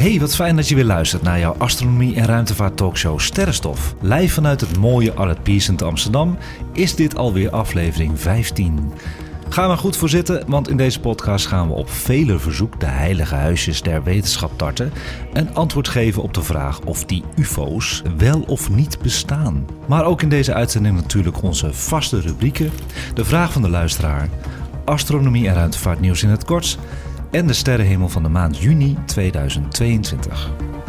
Hey, wat fijn dat je weer luistert naar jouw astronomie- en ruimtevaart talkshow Sterrenstof. Live vanuit het mooie Arlet Pearson te Amsterdam is dit alweer aflevering 15. Ga maar goed voor zitten, want in deze podcast gaan we op vele verzoek de heilige huisjes der wetenschap tarten en antwoord geven op de vraag of die UFO's wel of niet bestaan. Maar ook in deze uitzending natuurlijk onze vaste rubrieken, de vraag van de luisteraar, astronomie en ruimtevaartnieuws in het kort en de sterrenhemel van de maand juni 2022.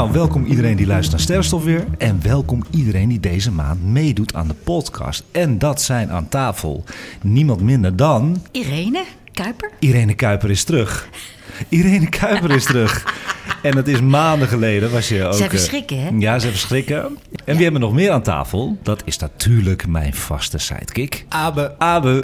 Nou, welkom iedereen die luistert naar Sterrenstof weer. En welkom iedereen die deze maand meedoet aan de podcast. En dat zijn aan tafel niemand minder dan... Irene Kuiper. Irene Kuiper is terug. Irene Kuiper is terug. En het is maanden geleden was je ook... Eh, verschrikken, hè? Ja, ze verschrikken. En wie hebben we nog meer aan tafel? Dat is natuurlijk mijn vaste sidekick. Abe. Abe.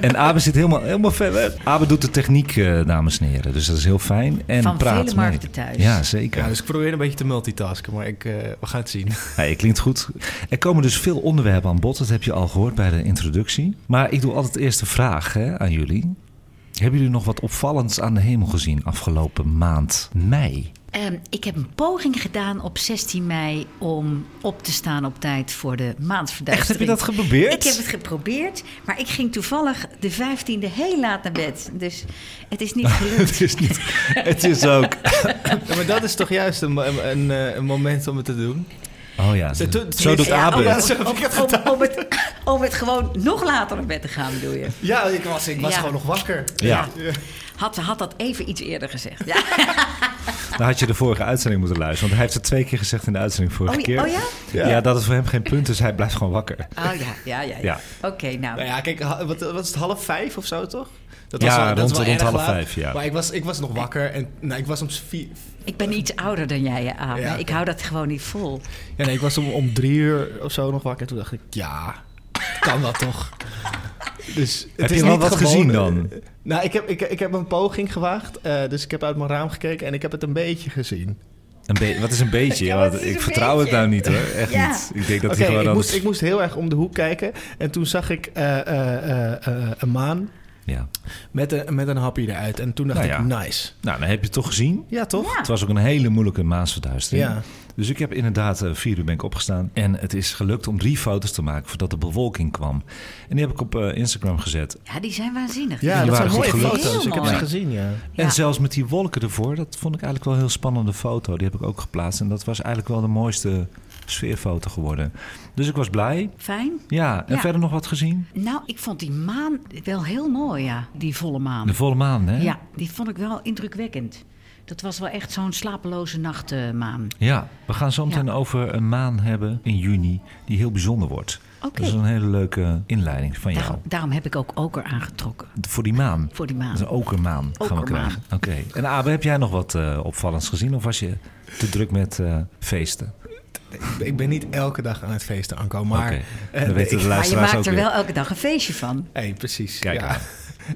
En Abe zit helemaal, helemaal ver weg. Abe doet de techniek, eh, dames en heren. Dus dat is heel fijn. En Van praat vele mee. markten thuis. Ja, zeker. Ja, dus ik probeer een beetje te multitasken, maar ik, eh, we gaan het zien. Ja, je klinkt goed. Er komen dus veel onderwerpen aan bod. Dat heb je al gehoord bij de introductie. Maar ik doe altijd eerst de vraag hè, aan jullie. Hebben jullie nog wat opvallends aan de hemel gezien afgelopen maand mei? Ehm, ik heb een poging gedaan op 16 mei om op te staan op tijd voor de Echt, maansverduistering. heb je dat geprobeerd? Ik heb het geprobeerd, maar ik ging toevallig de 15e heel laat naar bed. Dus het is niet gelukt. het is niet. Het is ook. Ja, maar dat is toch juist een, een, een, eh, een moment om het te doen? Oh ja. Zo- toen- Zo doet Ja, Abe. om, Ja, het. om- het om- gedaan. om het, om het gewoon nog later naar bed te gaan, bedoel je? Ja, ik was, ik was Ja. gewoon nog wakker. Ja. Had, had dat even iets eerder gezegd. Ja. Dan had je de vorige uitzending moeten luisteren. Want hij heeft het twee keer gezegd in de uitzending vorige Oh, keer. oh ja? Ja. dat is voor hem geen punt, dus hij blijft gewoon wakker. Oh ja, ja, ja. ja. Ja. Oké, nou. Nou ja, kijk, wat, wat is het, half vijf of zo, toch? Dat Ja, wel- dat rond- is wel rond erg half laat. vijf, ja. Maar ik was, ik was nog wakker en nou, ik was om vier... Ik ben iets ouder dan jij, hè, Abe. Ja. Ik hou dat gewoon niet vol. Ja, nee, ik was om, om drie uur of zo nog wakker. En toen dacht ik, ja, kan dat toch? Dus het Heb is je wel wat gewoon- gezien dan? Nou, ik heb, ik, ik heb een poging gewaagd. eh, dus ik heb uit mijn raam gekeken en ik heb het een beetje gezien. Een be- wat is een beetje? Ja, Want wat is ik een vertrouw het nou niet hoor. Echt Ja. niet. Ik denk dat gewoon ik, moest, ik moest heel erg om de hoek kijken. En toen zag ik eh, eh, eh, eh, een maan Ja. met een, met een happy eruit. En toen dacht Nou ik, nice. Nou, dan heb je het toch gezien. Ja, toch? Ja. Het was ook een hele moeilijke maansverduistering. Ja. Dus ik heb inderdaad eh, vier uur ben ik opgestaan. En het is gelukt om drie foto's te maken voordat de bewolking kwam. En die heb ik op eh, Instagram gezet. Ja, die zijn waanzinnig. Ja, Die dat waren zijn mooie foto's. Heel Ik heb ze gezien, ja. En zelfs met die wolken ervoor, dat vond ik eigenlijk wel een heel spannende foto. Die heb ik ook geplaatst. En dat was eigenlijk wel de mooiste sfeerfoto geworden. Dus ik was blij. Fijn. Ja, en Ja. verder nog wat gezien? Nou, ik vond die maan wel heel mooi, ja. Die volle maan. De volle maan, hè? Ja, die vond ik wel indrukwekkend. Dat was wel echt zo'n slapeloze nachtmaan. Ja, we gaan zo meteen Ja. over een maan hebben in juni die heel bijzonder wordt. Oké. Dat is een hele leuke inleiding van jou. Daarom, daarom heb ik ook oker aangetrokken. Voor die maan. Voor die maan. Dat is een okermaan gaan we krijgen. Oké. En Abe, heb jij nog wat eh, opvallends gezien? Of was je te druk met eh, feesten? Ik- ben niet elke dag aan het feesten aankomen, maar... Eh, de Maar je maakt ook er weer. wel elke dag een feestje van. Hey, precies. Kijk ja.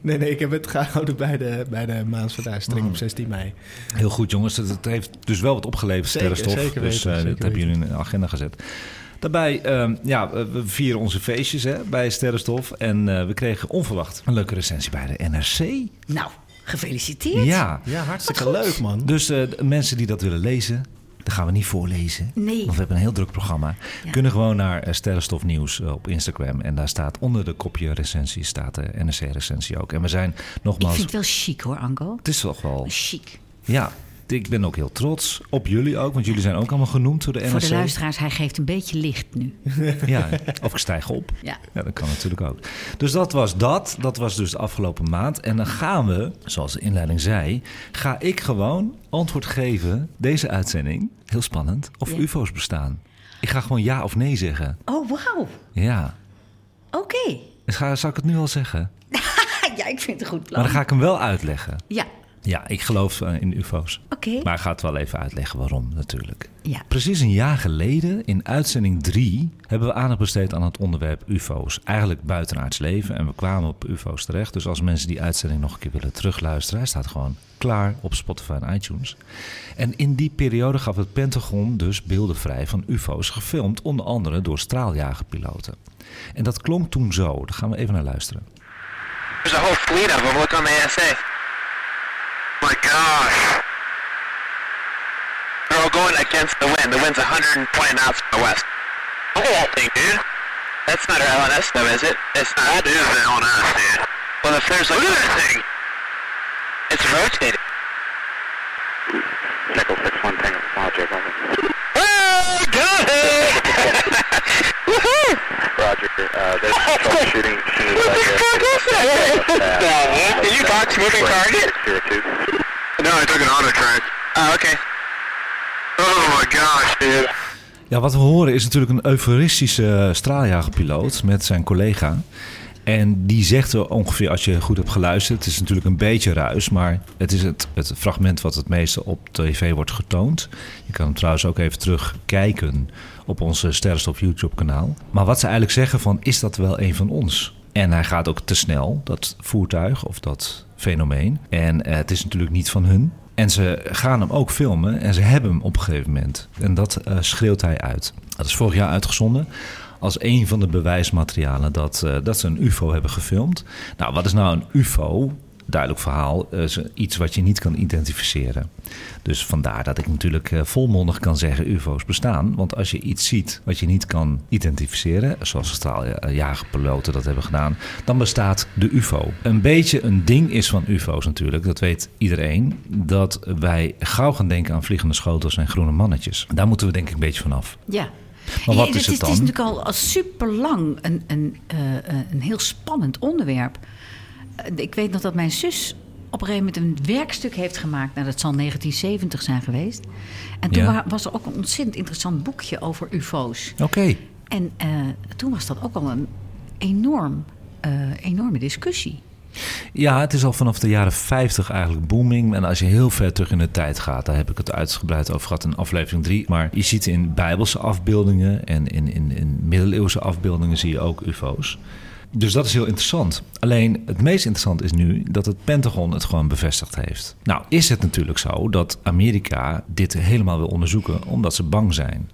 Nee, nee, ik heb het gehouden bij de, bij de maansverduistering Oh. op 16 mei. Heel goed, jongens. Het, het heeft dus wel wat opgeleverd, Zeker, sterrenstof. zeker dus weten, eh, zeker dat hebben jullie in de agenda gezet. Daarbij, ehm, ja, we vieren onze feestjes hè, bij Sterrenstof. En eh, we kregen onverwacht een leuke recensie bij de NRC. Nou, gefeliciteerd. Ja, Ja, hartstikke leuk, man. dus eh, de mensen die dat willen lezen, Dat gaan we niet voorlezen. Nee. Want we hebben een heel druk programma. Ja. Kunnen gewoon naar eh, Sterrenstof Nieuws eh, op Instagram. En daar staat onder de kopje recensie staat de NRC-recensie ook. En we zijn Ik nogmaals... vind het wel chic hoor, Anko. Het is toch wel... Chic. Ja, ik ben ook heel trots op jullie ook. Want jullie zijn ook allemaal genoemd door de NRC. Voor de luisteraars, hij geeft een beetje licht nu. Ja, of ik stijg op. Ja. Ja, dat kan natuurlijk ook. Dus dat was dat. Dat was dus de afgelopen maand. En dan gaan we, zoals de inleiding zei, ga ik gewoon antwoord geven, deze uitzending, heel spannend, of Ja. UFO's bestaan. Ik ga gewoon ja of nee zeggen. Oh, wauw. Ja. Oké. Ga, zal ik het nu al zeggen? ja, ik vind het een goed plan. Maar dan ga ik hem wel uitleggen. Ja, Ja, ik geloof eh, in UFO's. oké. Maar ik ga het wel even uitleggen waarom natuurlijk. Ja. Precies een jaar geleden, in uitzending 3, hebben we aandacht besteed aan het onderwerp UFO's. Eigenlijk buitenaards leven en we kwamen op UFO's terecht. Dus als mensen die uitzending nog een keer willen terugluisteren, hij staat gewoon klaar op Spotify en iTunes. En in die periode gaf het Pentagon dus beelden vrij van UFO's, gefilmd onder andere door straaljagerpiloten. En dat klonk toen zo. Daar gaan we even naar luisteren. There's a whole fleet of them. Look on the ASA. My gosh. They're all going against the wind. The wind's 120 knots from the west. Look at that thing, dude. That's not our LNS though, is it? It's not. That is the LNS, dude. Well, if there's like... Look at that thing. It's rotating. Nickel 6-1 Tango over. Woohoo! Roger, uh, there's troubleshooting. What the fuck is that? Did you box moving target? No, I took an auto track. Oh, okay. Oh my gosh, dude. Ja, wat we horen is natuurlijk een euforistische straaljagerpiloot met zijn collega. En die zegt er ongeveer, als je goed hebt geluisterd, het is natuurlijk een beetje ruis, maar het is het, het fragment wat het meeste op tv wordt getoond. Je kan hem trouwens ook even terugkijken op onze Sterrenstof YouTube kanaal. Maar wat ze eigenlijk zeggen van, is dat wel een van ons? En hij gaat ook te snel, dat voertuig of dat fenomeen. En eh, het is natuurlijk niet van hun. En ze gaan hem ook filmen en ze hebben hem op een gegeven moment. En dat eh, schreeuwt hij uit. Dat is vorig jaar uitgezonden als een van de bewijsmaterialen dat, eh, dat ze een UFO hebben gefilmd. Nou, wat is nou een UFO? Duidelijk verhaal, eh, is iets wat je niet kan identificeren. Dus vandaar dat ik natuurlijk eh, volmondig kan zeggen UFO's bestaan. Want als je iets ziet wat je niet kan identificeren, zoals straaljagerpiloten dat hebben gedaan, dan bestaat de UFO. Een beetje een ding is van UFO's natuurlijk, dat weet iedereen, dat wij gauw gaan denken aan vliegende schotels en groene mannetjes. Daar moeten we denk ik een beetje vanaf. Ja. Maar wat Ja, is het Het dan? is natuurlijk al, al super lang een, een, eh, eh, een heel spannend onderwerp. Eh, Ik weet nog dat mijn zus op een gegeven moment een werkstuk heeft gemaakt. Nou, dat zal 1970 zijn geweest. En toen Ja. was er ook een ontzettend interessant boekje over UFO's. Oké. En eh, toen was dat ook al een enorm, eh, enorme discussie. Ja, het is al vanaf de jaren 50 eigenlijk booming. En als je heel ver terug in de tijd gaat, daar heb ik het uitgebreid over gehad in aflevering 3. Maar je ziet in bijbelse afbeeldingen en in, in, in middeleeuwse afbeeldingen zie je ook UFO's. Dus dat is heel interessant. Alleen het meest interessant is nu dat het Pentagon het gewoon bevestigd heeft. Nou is het natuurlijk zo dat Amerika dit helemaal wil onderzoeken omdat ze bang zijn.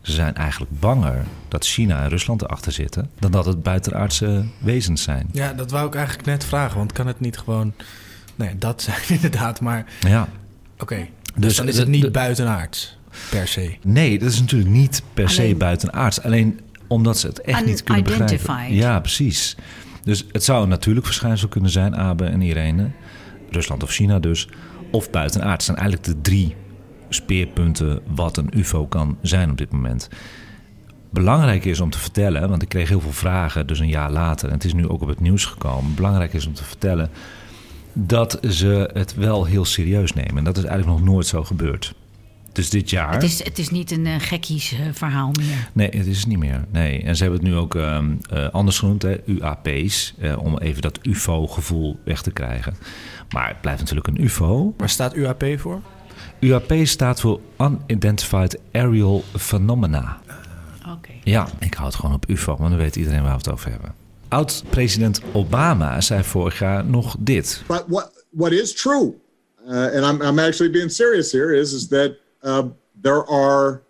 Ze zijn eigenlijk banger dat China en Rusland erachter zitten dan dat het buitenaardse wezens zijn. Ja, dat wou ik eigenlijk net vragen. Want kan het niet gewoon... Nee, dat zijn inderdaad, maar... Ja. Oké, dus, Dus dan is het niet buitenaards, per se. Nee, dat is natuurlijk niet per se Alleen- buitenaards. Alleen omdat ze het echt niet kunnen begrijpen. Ja, precies. Dus het zou een natuurlijk verschijnsel kunnen zijn, Abe en Irene. Rusland of China dus. Of buitenaards. Het zijn eigenlijk de drie speerpunten wat een UFO kan zijn op dit moment. Belangrijk is om te vertellen, want ik kreeg heel veel vragen, dus een jaar later, en het is nu ook op het nieuws gekomen. Belangrijk is om te vertellen dat ze het wel heel serieus nemen. En dat is eigenlijk nog nooit zo gebeurd. Dus dit jaar. Het is, het is niet een eh, gekkies eh, verhaal meer. Nee, het is het niet meer. Nee. En ze hebben het nu ook ehm, eh, anders genoemd, hè, UAP's, eh, om even dat UFO-gevoel weg te krijgen. Maar het blijft natuurlijk een UFO. Waar staat UAP voor? UAP staat voor Unidentified Aerial Phenomena. Oké. Ja, ik hou het gewoon op UFO, maar dan weet iedereen waar we het over hebben. Oud-president Obama zei vorig jaar nog dit. But what what is true, uh, and I'm I'm actually being serious here, is is that uh, there are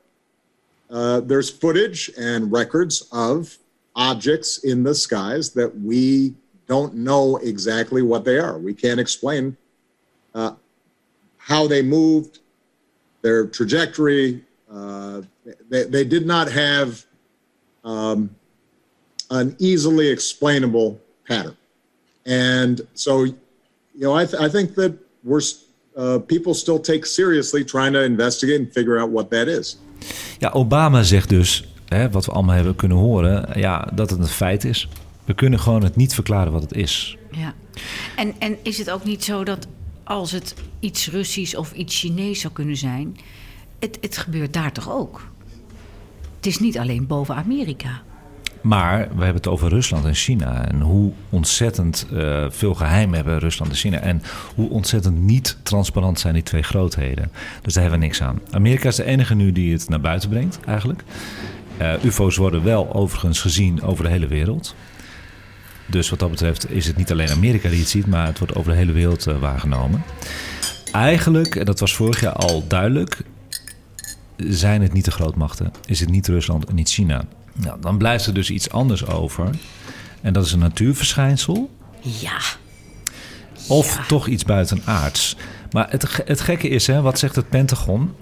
uh, there's footage and records of objects in the skies that we don't know exactly what they are. We can't explain uh, how they moved, their trajectory. Uh, they, they did not have um, an easily explainable pattern. And so, you know, I, th- I think that we're uh, people still take seriously trying to investigate and figure out what that is. Ja, Obama zegt dus, hè, wat we allemaal hebben kunnen horen, ja, dat het een feit is. We kunnen gewoon het niet verklaren wat het is. Ja. En, en is het ook niet zo dat als het iets Russisch of iets Chinees zou kunnen zijn, het, het gebeurt daar toch ook? Het is niet alleen boven Amerika. Maar we hebben het over Rusland en China. En hoe ontzettend uh, veel geheim hebben Rusland en China. En hoe ontzettend niet transparant zijn die twee grootheden. Dus daar hebben we niks aan. Amerika is de enige nu die het naar buiten brengt, eigenlijk. Uh, UFO's worden wel overigens gezien over de hele wereld. Dus wat dat betreft is het niet alleen Amerika die het ziet, maar het wordt over de hele wereld uh, waargenomen. Eigenlijk, en dat was vorig jaar al duidelijk, zijn het niet de grootmachten. Is het niet Rusland en niet China. Nou, dan blijft er dus iets anders over. En dat is een natuurverschijnsel. Ja. Of Ja. toch iets buitenaards. Maar het, het gekke is, hè, wat zegt het Pentagon?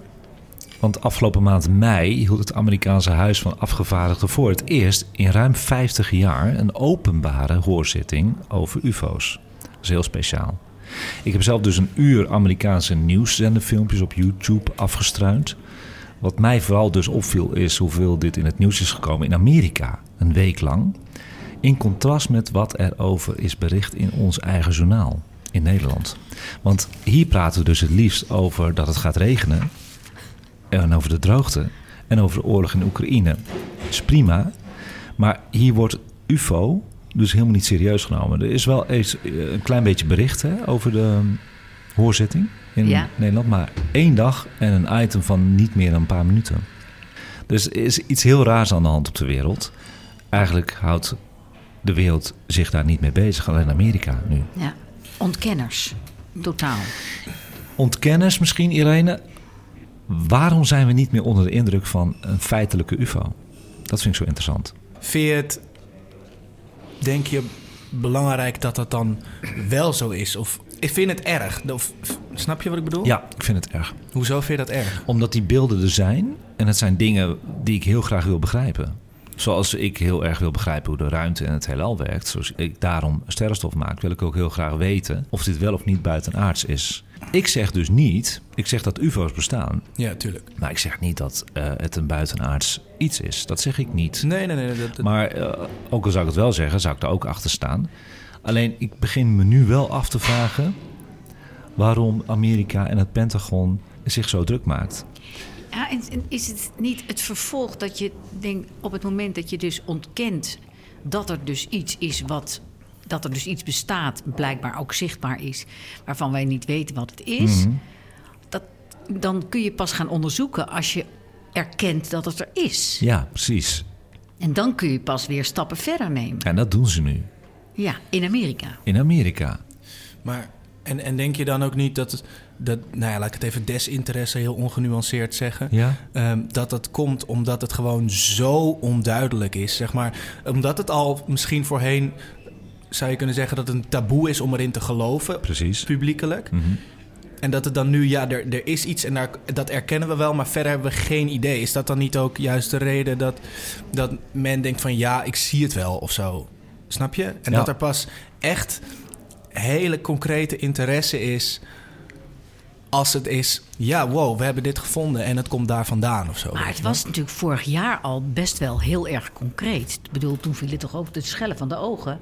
Want afgelopen maand mei hield het Amerikaanse Huis van Afgevaardigden voor het eerst in ruim 50 jaar een openbare hoorzitting over UFO's. Dat is heel speciaal. Ik heb zelf dus een uur Amerikaanse nieuwszenderfilmpjes op YouTube afgestruind. Wat mij vooral dus opviel is hoeveel dit in het nieuws is gekomen in Amerika, een week lang. In contrast met wat er over is bericht in ons eigen journaal in Nederland. Want hier praten we dus het liefst over dat het gaat regenen. En over de droogte. En over de oorlog in Oekraïne. Dat is prima. Maar hier wordt UFO dus helemaal niet serieus genomen. Er is wel eens eh, een klein beetje bericht hè, over de um, hoorzitting in Ja. Nederland. Maar één dag en een item van niet meer dan een paar minuten. Dus er is iets heel raars aan de hand op de wereld. Eigenlijk houdt de wereld zich daar niet mee bezig. Alleen Amerika nu. ja. Ontkenners. Totaal. Ontkenners misschien, Irene. Waarom zijn we niet meer onder de indruk van een feitelijke UFO? Dat vind ik zo interessant. Vind je het, denk je, belangrijk dat dat dan wel zo is? Of ik vind het erg? Of, snap je wat ik bedoel? Ja, ik vind het erg. Hoezo vind je dat erg? Omdat die beelden er zijn. En het zijn dingen die ik heel graag wil begrijpen. Zoals ik heel erg wil begrijpen hoe de ruimte en het heelal werkt. Zoals ik daarom sterrenstof maak, wil ik ook heel graag weten of dit wel of niet buitenaards is. Ik zeg dus niet, ik zeg dat UFO's bestaan. Ja, tuurlijk. Maar ik zeg niet dat eh, het een buitenaards iets is. Dat zeg ik niet. Nee, nee, nee. Dat, dat- Maar eh, ook al zou ik het wel zeggen, zou ik er ook achter staan. Alleen ik begin me nu wel af te vragen waarom Amerika en het Pentagon zich zo druk maakt. Ja, en en is het niet het vervolg dat je denkt op het moment dat je dus ontkent dat er dus iets is wat. Dat er dus iets bestaat, blijkbaar ook zichtbaar is, waarvan wij niet weten wat het is. Mhm. dat, dan kun je pas gaan onderzoeken als je erkent dat het er is. Ja, precies. En dan kun je pas weer stappen verder nemen. En dat doen ze nu Ja, in Amerika. in Amerika. Maar, en, en denk je dan ook niet dat, het, dat, nou ja, laat ik het even desinteresse heel ongenuanceerd zeggen. Ja? Ehm, dat dat komt omdat het gewoon zo onduidelijk is, zeg maar. Omdat het al misschien voorheen, zou je kunnen zeggen, dat het een taboe is om erin te geloven, Precies. publiekelijk. Mhm. En dat het dan nu, ja, er, er is iets en daar, dat erkennen we wel, maar verder hebben we geen idee. Is dat dan niet ook juist de reden dat, dat men denkt van ja, ik zie het wel of zo? Snap je? En Ja. dat er pas echt hele concrete interesse is als het is, ja, wow, we hebben dit gevonden en het komt daar vandaan of zo. Maar het was natuurlijk vorig jaar al best wel heel erg concreet. Ik bedoel, toen viel het toch ook de schellen van de ogen.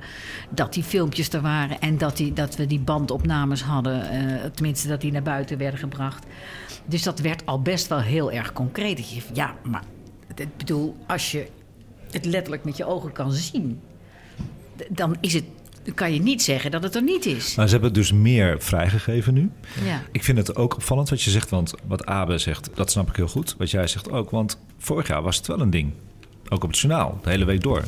Dat die filmpjes er waren en dat, die, dat we die bandopnames hadden. eh, tenminste, dat die naar buiten werden gebracht. Dus dat werd al best wel heel erg concreet. Dat je, ja, maar ik bedoel, als je het letterlijk met je ogen kan zien... dan is het, dan kan je niet zeggen dat het er niet is. Maar ze hebben dus meer vrijgegeven nu. Ja. Ik vind het ook opvallend wat je zegt, want wat Abe zegt, dat snap ik heel goed. Wat jij zegt ook, want vorig jaar was het wel een ding. Ook op het journaal, de hele week door.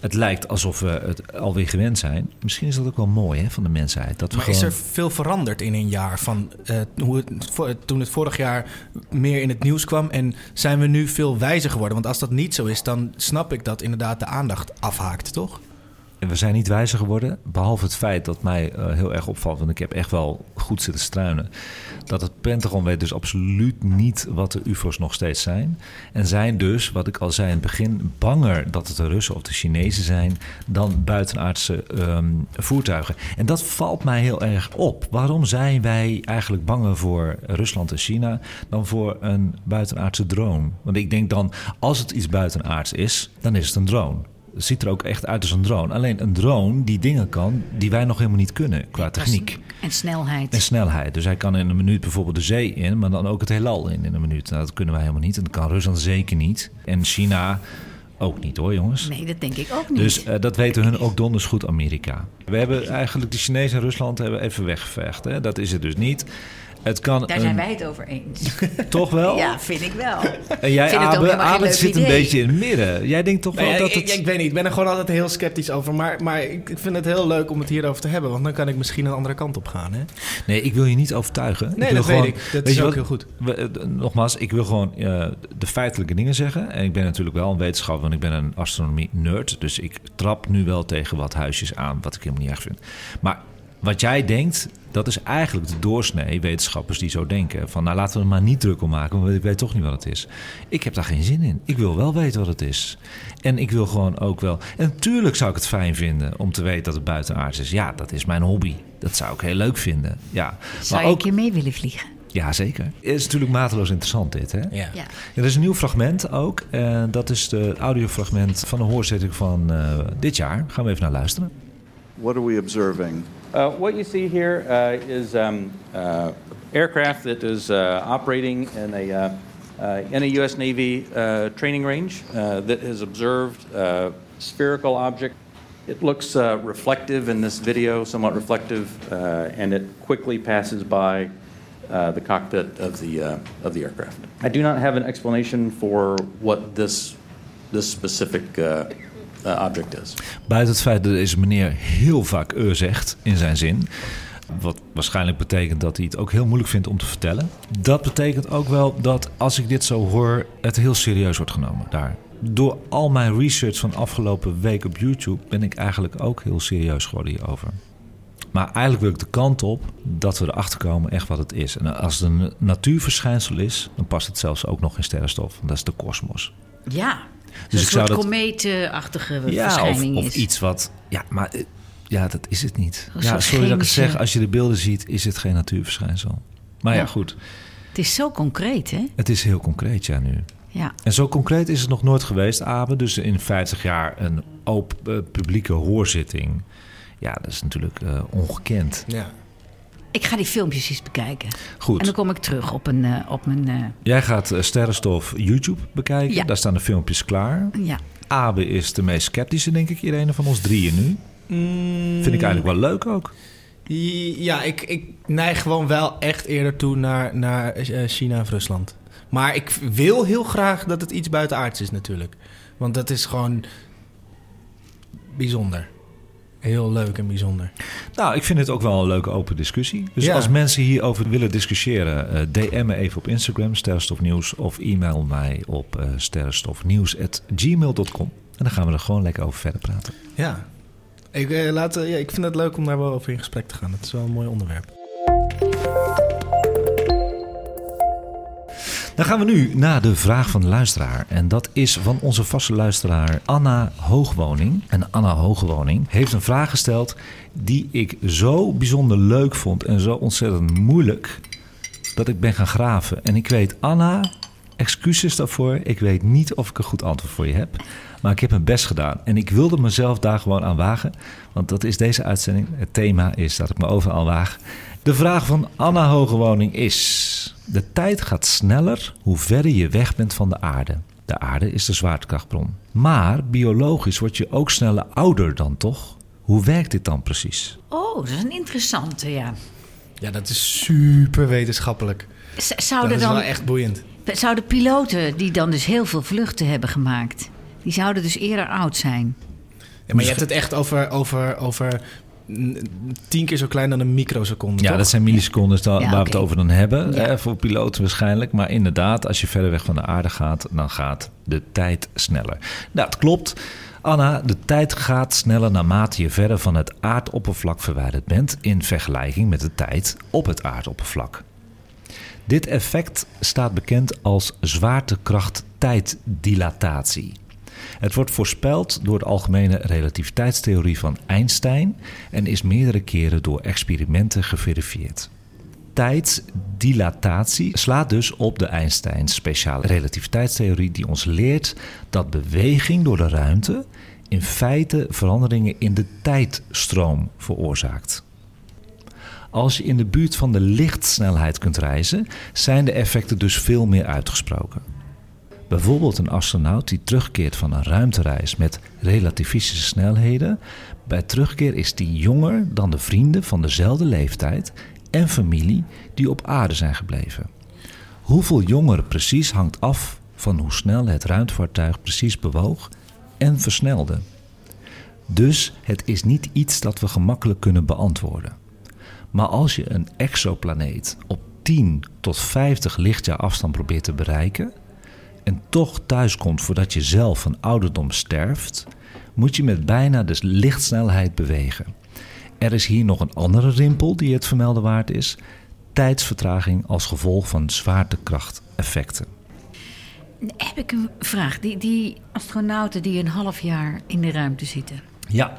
Het lijkt alsof we het alweer gewend zijn. Misschien is dat ook wel mooi hè, van de mensheid. Dat we Maar gewoon... is er veel veranderd in een jaar van eh, hoe het, toen het vorig jaar meer in het nieuws kwam? En zijn we nu veel wijzer geworden? Want als dat niet zo is, dan snap ik dat inderdaad de aandacht afhaakt, toch? We zijn niet wijzer geworden. Behalve het feit dat mij eh, heel erg opvalt. Want ik heb echt wel goed zitten struinen. Dat het Pentagon weet dus absoluut niet wat de UFO's nog steeds zijn. En zijn dus, wat ik al zei in het begin, banger dat het de Russen of de Chinezen zijn. dan buitenaardse ehm, voertuigen. En dat valt mij heel erg op. Waarom zijn wij eigenlijk banger voor Rusland en China. dan voor een buitenaardse drone? Want ik denk dan, als het iets buitenaards is, dan is het een drone. Ziet er ook echt uit als een drone. Alleen een drone die dingen kan die wij nog helemaal niet kunnen qua techniek. En snelheid. En snelheid. Dus hij kan in een minuut bijvoorbeeld de zee in, maar dan ook het heelal in in een minuut. Nou, dat kunnen wij helemaal niet. En dat kan Rusland zeker niet. En China ook niet hoor, jongens. Nee, dat denk ik ook niet. Dus eh, dat weten hun ook donders goed, Amerika. We hebben eigenlijk de Chinezen en Rusland hebben even weggevecht. Hè? Dat is het dus niet. Het kan Daar een- zijn wij het over eens. Toch wel? Ja, vind ik wel. En jij, Abe, Abe zit een beetje in het midden. Jij denkt toch wel Nee, dat ik, het... ik, ik weet niet, ik ben er gewoon altijd heel sceptisch over. Maar, maar ik, ik vind het heel leuk om het hierover te hebben. Want dan kan ik misschien een andere kant op gaan. Hè? Nee, ik wil je niet overtuigen. Nee, wil dat weet ik. Dat weet is je ook wat? heel goed. We- eh, nogmaals, ik wil gewoon eh, de feitelijke dingen zeggen. En ik ben natuurlijk wel een wetenschapper, want ik ben een astronomie-nerd. Dus ik trap nu wel tegen wat huisjes aan, wat ik helemaal niet erg vind. Maar wat jij denkt, dat is eigenlijk de doorsnee wetenschappers die zo denken. Van nou laten we er maar niet druk om maken, want ik weet toch niet wat het is. Ik heb daar geen zin in. Ik wil wel weten wat het is. En ik wil gewoon ook wel... En natuurlijk zou ik het fijn vinden om te weten dat het buitenaards is. Ja, dat is mijn hobby. Dat zou ik heel leuk vinden. Ja. Zou maar je een ook, keer mee willen vliegen? ja, zeker. Het is natuurlijk mateloos interessant dit, hè? Ja. Ja. Ja, er is een nieuw fragment ook. En dat is de audiofragment van de hoorzitting van eh, dit jaar. Gaan we even naar luisteren. What are we observing? Uh, what you see here uh, is um, uh, aircraft that is uh, operating in a, uh, in a U.S. Navy training range that has observed a spherical object. It looks reflective in this video, somewhat reflective, and it quickly passes by the cockpit of the, of the aircraft. I do not have an explanation for what this, this specific object is. Buiten het feit dat deze meneer heel vaak uh zegt in zijn zin. Wat waarschijnlijk betekent dat hij het ook heel moeilijk vindt om te vertellen. Dat betekent ook wel dat als ik dit zo hoor, het heel serieus wordt genomen daar. Door al mijn research van afgelopen week op YouTube ben ik eigenlijk ook heel serieus geworden hierover. Maar eigenlijk wil ik de kant op dat we erachter komen echt wat het is. En als het een natuurverschijnsel is, dan past het zelfs ook nog in sterrenstof. Want dat is de kosmos. Ja. Dus Dus een soort dat- komeetachtige Ja, of, verschijning of is. iets wat... Ja, maar eh, ja, dat is het niet. Ja, sorry dat ik het zeg. Als je de beelden ziet, is het geen natuurverschijnsel. Maar ja, Ja. goed. Het is zo concreet, hè? Het is heel concreet, ja, nu. Ja. En zo concreet is het nog nooit geweest, Abe. Dus in 50 jaar een open eh, publieke hoorzitting. Ja, dat is natuurlijk eh, ongekend. Ja. Ik ga die filmpjes eens bekijken. Goed. En dan kom ik terug op, een, eh, op mijn... eh, Jij gaat eh, Sterrenstof YouTube bekijken. Ja. Daar staan de filmpjes klaar. ja. Abe is de meest sceptische, denk ik, Irene, van ons drieën nu. Mm, Vind ik eigenlijk wel leuk ook. Ja, ik, ik neig gewoon wel echt eerder toe naar, naar China of Rusland. Maar ik wil heel graag dat het iets buitenaards is natuurlijk. Want dat is gewoon bijzonder. Heel leuk en bijzonder. Nou, ik vind het ook wel een leuke open discussie. Dus Ja. als mensen hierover willen discussiëren, eh, DM me even op Instagram, Sterrenstofnieuws, of e-mail mij op eh sterrenstofnieuws.gmail.com. En dan gaan we er gewoon lekker over verder praten. Ja. Ik, eh, laat, ja, ik vind het leuk om daar wel over in gesprek te gaan. Het is wel een mooi onderwerp. Dan gaan we nu naar de vraag van de luisteraar. En dat is van onze vaste luisteraar Anna Hoogwoning. En Anna Hoogwoning heeft een vraag gesteld die ik zo bijzonder leuk vond en zo ontzettend moeilijk dat ik ben gaan graven. En ik weet, Anna, excuses daarvoor. Ik weet niet of ik een goed antwoord voor je heb. Maar ik heb mijn best gedaan. En ik wilde mezelf daar gewoon aan wagen. Want dat is deze uitzending. Het thema is dat ik me overal waag. De vraag van Anna Hogewoning is... De tijd gaat sneller hoe verder je weg bent van de aarde. De aarde is de zwaartekrachtbron. Maar biologisch word je ook sneller ouder dan toch? Hoe werkt dit dan precies? Oh, dat is een interessante, ja. Ja, dat is super wetenschappelijk. Z- Dat Zouden, is dan, wel echt boeiend. zouden piloten die dan dus heel veel vluchten hebben gemaakt... die zouden dus eerder oud zijn? Ja, maar je hebt het echt over, over, over tien keer zo klein dan een microseconde. Ja, toch? dat zijn millisecondes Ja, waar we het over dan hebben. Ja. eh, voor piloten waarschijnlijk. Maar inderdaad, als je verder weg van de aarde gaat, dan gaat de tijd sneller. Nou, het klopt. Anna, de tijd gaat sneller naarmate je verder van het aardoppervlak verwijderd bent in vergelijking met de tijd op het aardoppervlak. Dit effect staat bekend als zwaartekracht-tijddilatatie. Het wordt voorspeld door de algemene relativiteitstheorie van Einstein en is meerdere keren door experimenten geverifieerd. Tijdsdilatatie slaat dus op de Einsteins speciale relativiteitstheorie die ons leert dat beweging door de ruimte in feite veranderingen in de tijdstroom veroorzaakt. Als je in de buurt van de lichtsnelheid kunt reizen, zijn de effecten dus veel meer uitgesproken. Bijvoorbeeld een astronaut die terugkeert van een ruimtereis met relativistische snelheden. Bij terugkeer is die jonger dan de vrienden van dezelfde leeftijd en familie die op aarde zijn gebleven. Hoeveel jonger precies hangt af van hoe snel het ruimtevaartuig precies bewoog en versnelde. Dus het is niet iets dat we gemakkelijk kunnen beantwoorden. Maar als je een exoplaneet op 10 tot 50 lichtjaar afstand probeert te bereiken en toch thuiskomt voordat je zelf van ouderdom sterft, moet je met bijna de lichtsnelheid bewegen. Er is hier nog een andere rimpel die het vermelden waard is: tijdsvertraging als gevolg van zwaartekrachteffecten. Heb ik een vraag. Die, die astronauten die een half jaar in de ruimte zitten, Ja,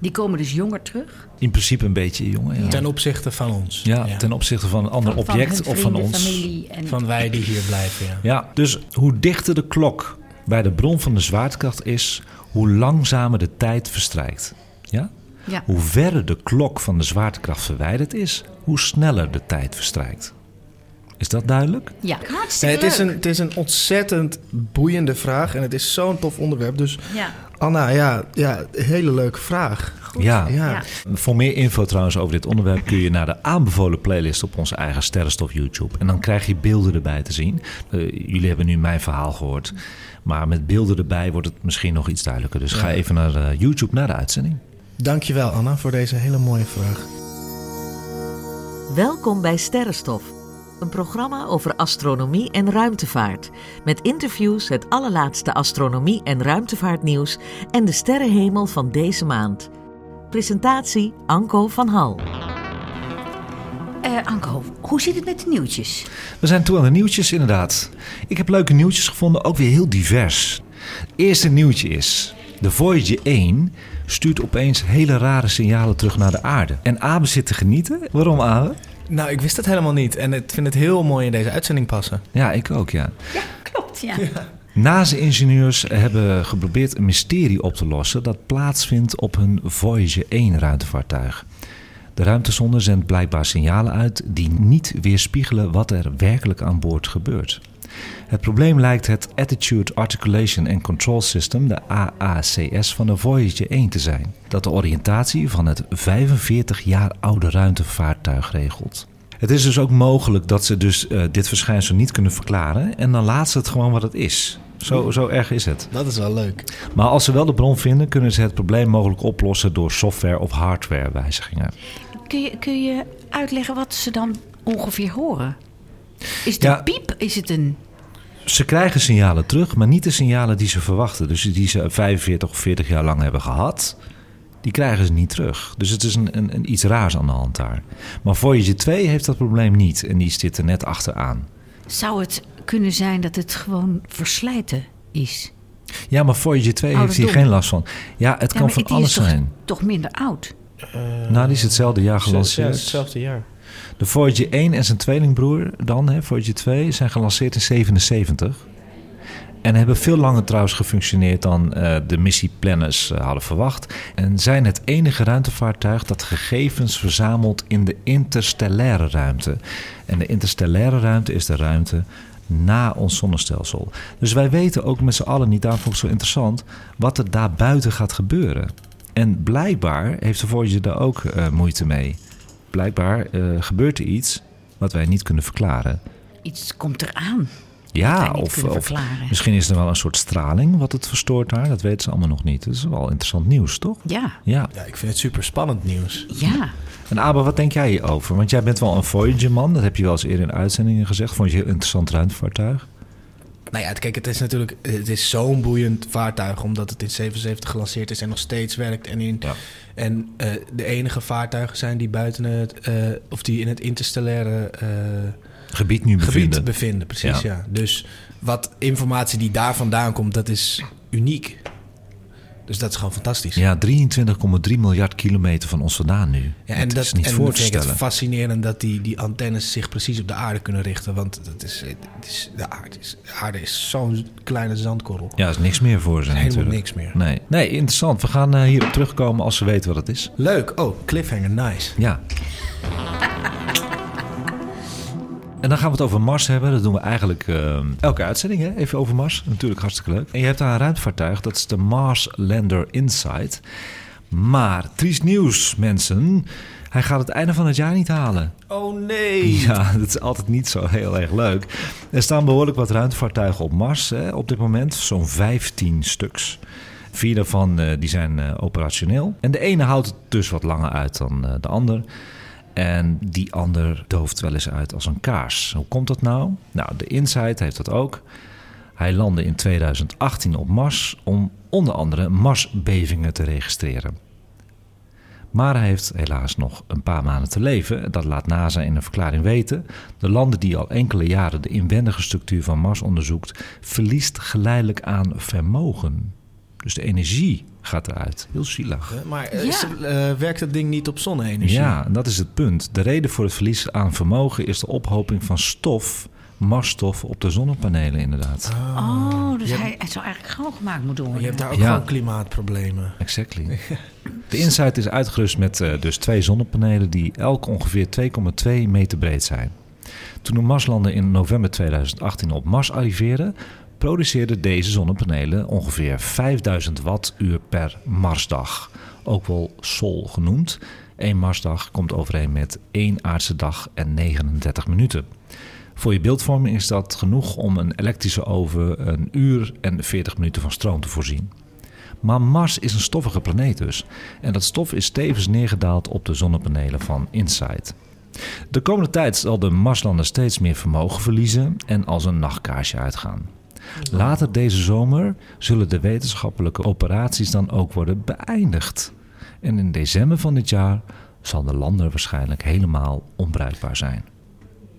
die komen dus jonger terug? in principe een beetje jongen. Ja, Ten opzichte van ons. ja, ten opzichte van een ander Van- van object hun of van vrienden, ons. familie en... Van wij die hier blijven, ja. Ja, dus hoe dichter de klok bij de bron van de zwaartekracht is, hoe langzamer de tijd verstrijkt. Ja? Ja. Hoe verder de klok van de zwaartekracht verwijderd is, hoe sneller de tijd verstrijkt. Is dat duidelijk? Ja, Nee, hartstikke het, is een, het is een ontzettend boeiende vraag en het is zo'n tof onderwerp. Dus Ja. Anna, ja, ja hele leuke vraag. Ja. Ja. Ja. Voor meer info trouwens over dit onderwerp kun je naar de aanbevolen playlist op onze eigen Sterrenstof YouTube. En dan krijg je beelden erbij te zien. Eh, jullie hebben nu mijn verhaal gehoord. Maar met beelden erbij wordt het misschien nog iets duidelijker. Dus ga even naar eh, YouTube, naar de uitzending. Dankjewel Anna voor deze hele mooie vraag. Welkom bij Sterrenstof, een programma over astronomie en ruimtevaart. Met interviews, het allerlaatste astronomie- en ruimtevaartnieuws en de sterrenhemel van deze maand. Presentatie Anko van Hal. Eh, Anko, hoe zit het met de nieuwtjes? We zijn toe aan de nieuwtjes, inderdaad. Ik heb leuke nieuwtjes gevonden, ook weer heel divers. Het eerste nieuwtje is: de Voyager 1 stuurt opeens hele rare signalen terug naar de aarde. En Abe zit te genieten. Waarom, Abe? Nou, ik wist het helemaal niet en ik vind het heel mooi in deze uitzending passen. Ja, ik ook, ja. Ja, klopt, ja. NASA-ingenieurs hebben geprobeerd een mysterie op te lossen dat plaatsvindt op hun Voyager 1 ruimtevaartuig. De ruimtesonde zendt blijkbaar signalen uit die niet weerspiegelen wat er werkelijk aan boord gebeurt. Het probleem lijkt het Attitude Articulation and Control System, de AACS, van de Voyager 1 te zijn, dat de oriëntatie van het 45 jaar oude ruimtevaartuig regelt. Het is dus ook mogelijk dat ze dus eh, dit verschijnsel niet kunnen verklaren en dan laat ze het gewoon wat het is. Zo, zo erg is het. Dat is wel leuk. Maar als ze wel de bron vinden, kunnen ze het probleem mogelijk oplossen door software- of hardwarewijzigingen. Kun je, kun je uitleggen wat ze dan ongeveer horen? Is het Ja. een piep? Is het een... Ze krijgen signalen terug, maar niet de signalen die ze verwachten. Dus die ze 45 of 40 jaar lang hebben gehad, die krijgen ze niet terug. Dus het is een, een, een iets raars aan de hand daar. Maar Voyager 2 heeft dat probleem niet en die zit er net achteraan. Zou het kunnen zijn dat het gewoon verslijten is? Ja, maar Voyager 2 heeft hier geen last van. Ja, het Ja, kan maar van die is alles toch- zijn. Toch minder oud? Nou, die is hetzelfde jaar Ja, gelanceerd. hetzelfde jaar. De Voyager 1 en zijn tweelingbroer dan, hè, Voyager 2, zijn gelanceerd in 77. En hebben veel langer trouwens gefunctioneerd dan eh, de missieplanners eh, hadden verwacht. En zijn het enige ruimtevaartuig dat gegevens verzamelt in de interstellaire ruimte. En de interstellaire ruimte is de ruimte na ons zonnestelsel. Dus wij weten ook met z'n allen niet, daarom vond zo interessant, wat er daar buiten gaat gebeuren. En blijkbaar heeft de Voyager daar ook eh, moeite mee. Blijkbaar eh, gebeurt er iets wat wij niet kunnen verklaren. Iets komt eraan. Ja, of, of misschien is er wel een soort straling wat het verstoort daar. Dat weten ze allemaal nog niet. Dat is wel interessant nieuws, toch? Ja, Ja. Ja, ik vind het super spannend nieuws. ja. En Abba, wat denk jij hierover? Want jij bent wel een Voyager-man. Dat heb je wel eens eerder in uitzendingen gezegd. Vond je een heel interessant ruimtevaartuig? Nou ja, kijk, het is natuurlijk het is zo'n boeiend vaartuig... omdat het in 77 gelanceerd is en nog steeds werkt. En, in, Ja. en eh, de enige vaartuigen zijn die buiten het... eh, of die in het interstellaire eh, Gebied nu gebied bevinden. bevinden. Precies, Ja. ja. Dus wat informatie die daar vandaan komt, dat is uniek. Dus dat is gewoon fantastisch. Ja, 23,3 miljard kilometer van ons vandaan nu. Ja, en dat dat is niet en voor te het fascinerend dat die, die antennes zich precies op de aarde kunnen richten. Want dat is, het is, de, aarde is, de aarde is zo'n kleine zandkorrel. Ja, er is niks meer voor ze Helemaal natuurlijk. niks meer. Nee. nee, interessant. We gaan eh, hierop terugkomen als ze weten wat het is. Leuk. Oh, cliffhanger, nice. Ja. En dan gaan we het over Mars hebben. Dat doen we eigenlijk eh, elke uitzending, hè? even over Mars. Natuurlijk hartstikke leuk. En je hebt daar een ruimtevaartuig, dat is de Mars Lander Insight. Maar, triest nieuws, mensen. Hij gaat het einde van het jaar niet halen. Oh nee. Ja, dat is altijd niet zo heel erg leuk. Er staan behoorlijk wat ruimtevaartuigen op Mars hè, op dit moment. Zo'n 15 stuks. Vier daarvan eh, die zijn eh, operationeel. En de ene houdt het dus wat langer uit dan eh, de ander. En die ander dooft wel eens uit als een kaars. Hoe komt dat nou? Nou, de Insight heeft dat ook. Hij landde in 2018 op Mars om onder andere Marsbevingen te registreren. Maar hij heeft helaas nog een paar maanden te leven. Dat laat NASA in een verklaring weten. De landen die al enkele jaren de inwendige structuur van Mars onderzoekt, verliest geleidelijk aan vermogen. Dus de energie gaat eruit. Heel zielig. Eh, Maar eh, Ja. ze- eh, werkt dat ding niet op zonne-energie? Ja, en dat is het punt. De reden voor het verlies aan vermogen is de ophoping van stof, marsstof op de zonnepanelen inderdaad. Oh, dus hij, het zou eigenlijk schoongemaakt moeten worden. Je hebt daar ook Ja. gewoon klimaatproblemen. Exactly. De Insight is uitgerust met dus twee zonnepanelen die elk ongeveer 2,2 meter breed zijn. Toen de Marslander in november 2018 op Mars arriveerde, produceerden deze zonnepanelen ongeveer 5000 wattuur per Marsdag. Ook wel Sol genoemd. Eén Marsdag komt overeen met één aardse dag en 39 minuten. Voor je beeldvorming is dat genoeg om een elektrische oven een uur en 40 minuten van stroom te voorzien. Maar Mars is een stoffige planeet dus. En dat stof is tevens neergedaald op de zonnepanelen van InSight. De komende tijd zal de Marslander steeds meer vermogen verliezen en als een nachtkaarsje uitgaan. Later deze zomer zullen de wetenschappelijke operaties dan ook worden beëindigd. En in december van dit jaar zal de lander waarschijnlijk helemaal onbruikbaar zijn.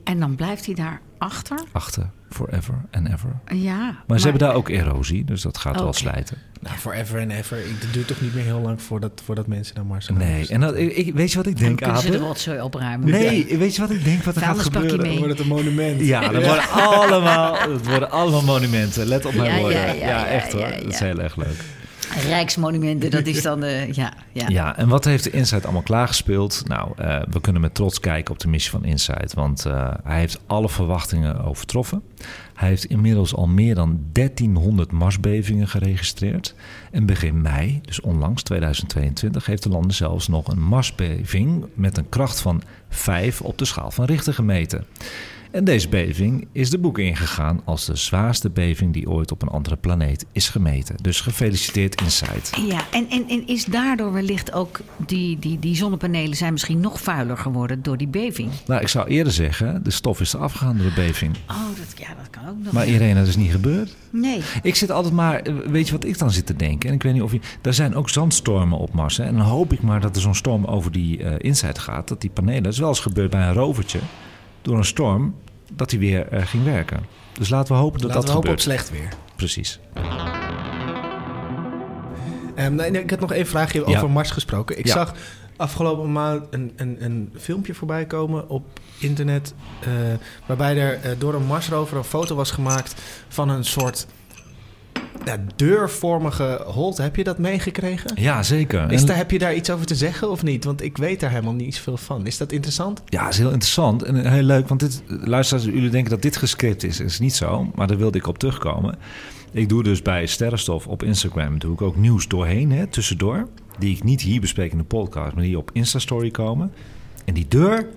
En dan blijft hij daar achter? Achter, forever and ever. Ja. Maar, ze hebben daar ook erosie, dus dat gaat wel slijten. Nou, forever and ever. Ik- Het duurt toch niet meer heel lang voordat, voordat mensen naar Mars gaan. Nee, en dat, ik, ik- weet je wat ik Dan denk, kunnen ze de Abe? rotzooi opruimen. Nee, weet je wat ik denk wat er gaat gebeuren? mee. wordt het een monument. Ja, dat worden allemaal, dat worden allemaal monumenten. Let op mijn Ja, woorden. ja, Ja, ja, ja, echt hoor. ja, Dat is heel erg leuk. Rijksmonumenten, dat is dan de... Ja, ja. Ja, en wat heeft de Insight allemaal klaargespeeld? Nou, eh, we kunnen met trots kijken op de missie van Insight. Want eh, hij heeft alle verwachtingen overtroffen. Hij heeft inmiddels al meer dan 1300 Marsbevingen geregistreerd. En begin mei, dus onlangs 2022, heeft de lander zelfs nog een Marsbeving met een kracht van 5 op de schaal van Richter gemeten. En deze beving is de boek ingegaan als de zwaarste beving die ooit op een andere planeet is gemeten. Dus gefeliciteerd Insight. Ja, en, en, en is daardoor wellicht ook die, die, die zonnepanelen zijn misschien nog vuiler geworden door die beving? Nou, ik zou eerder zeggen, de stof is eraf gegaan door de beving. Oh, dat, ja, dat kan ook nog. Maar Irene, dat is niet gebeurd. Nee. Ik zit altijd maar, eh, weet je wat ik dan zit te denken? En ik weet niet of je, er zijn ook zandstormen op Mars. Hè? En dan hoop ik maar dat er zo'n storm over die eh Insight gaat. Dat die panelen, dat is wel eens gebeurd bij een rovertje, door een storm, dat die weer eh, ging werken. Dus laten we hopen dat Laten dat we hopen op gebeurt. slecht weer. Precies. Ehm, nee, nee, ik had nog één vraagje Ja. over Mars gesproken. Ik Ja. zag afgelopen maand een, een, een filmpje voorbij komen op internet... eh, waarbij er eh, door een Marsrover een foto was gemaakt van een soort ja, deurvormige holte. Heb je dat meegekregen? Ja, zeker. Is En- daar, heb je daar iets over te zeggen of niet? Want ik weet daar helemaal niet zoveel van. Is dat interessant? Ja, is heel interessant en heel leuk. Want dit, luisteraars, jullie denken dat dit gescript is. Dat is niet zo, maar daar wilde ik op terugkomen. Ik doe dus bij Sterrenstof op Instagram doe ik ook nieuws doorheen, hè, tussendoor. Die ik niet hier bespreek in de podcast, maar die op Instastory komen. En die deur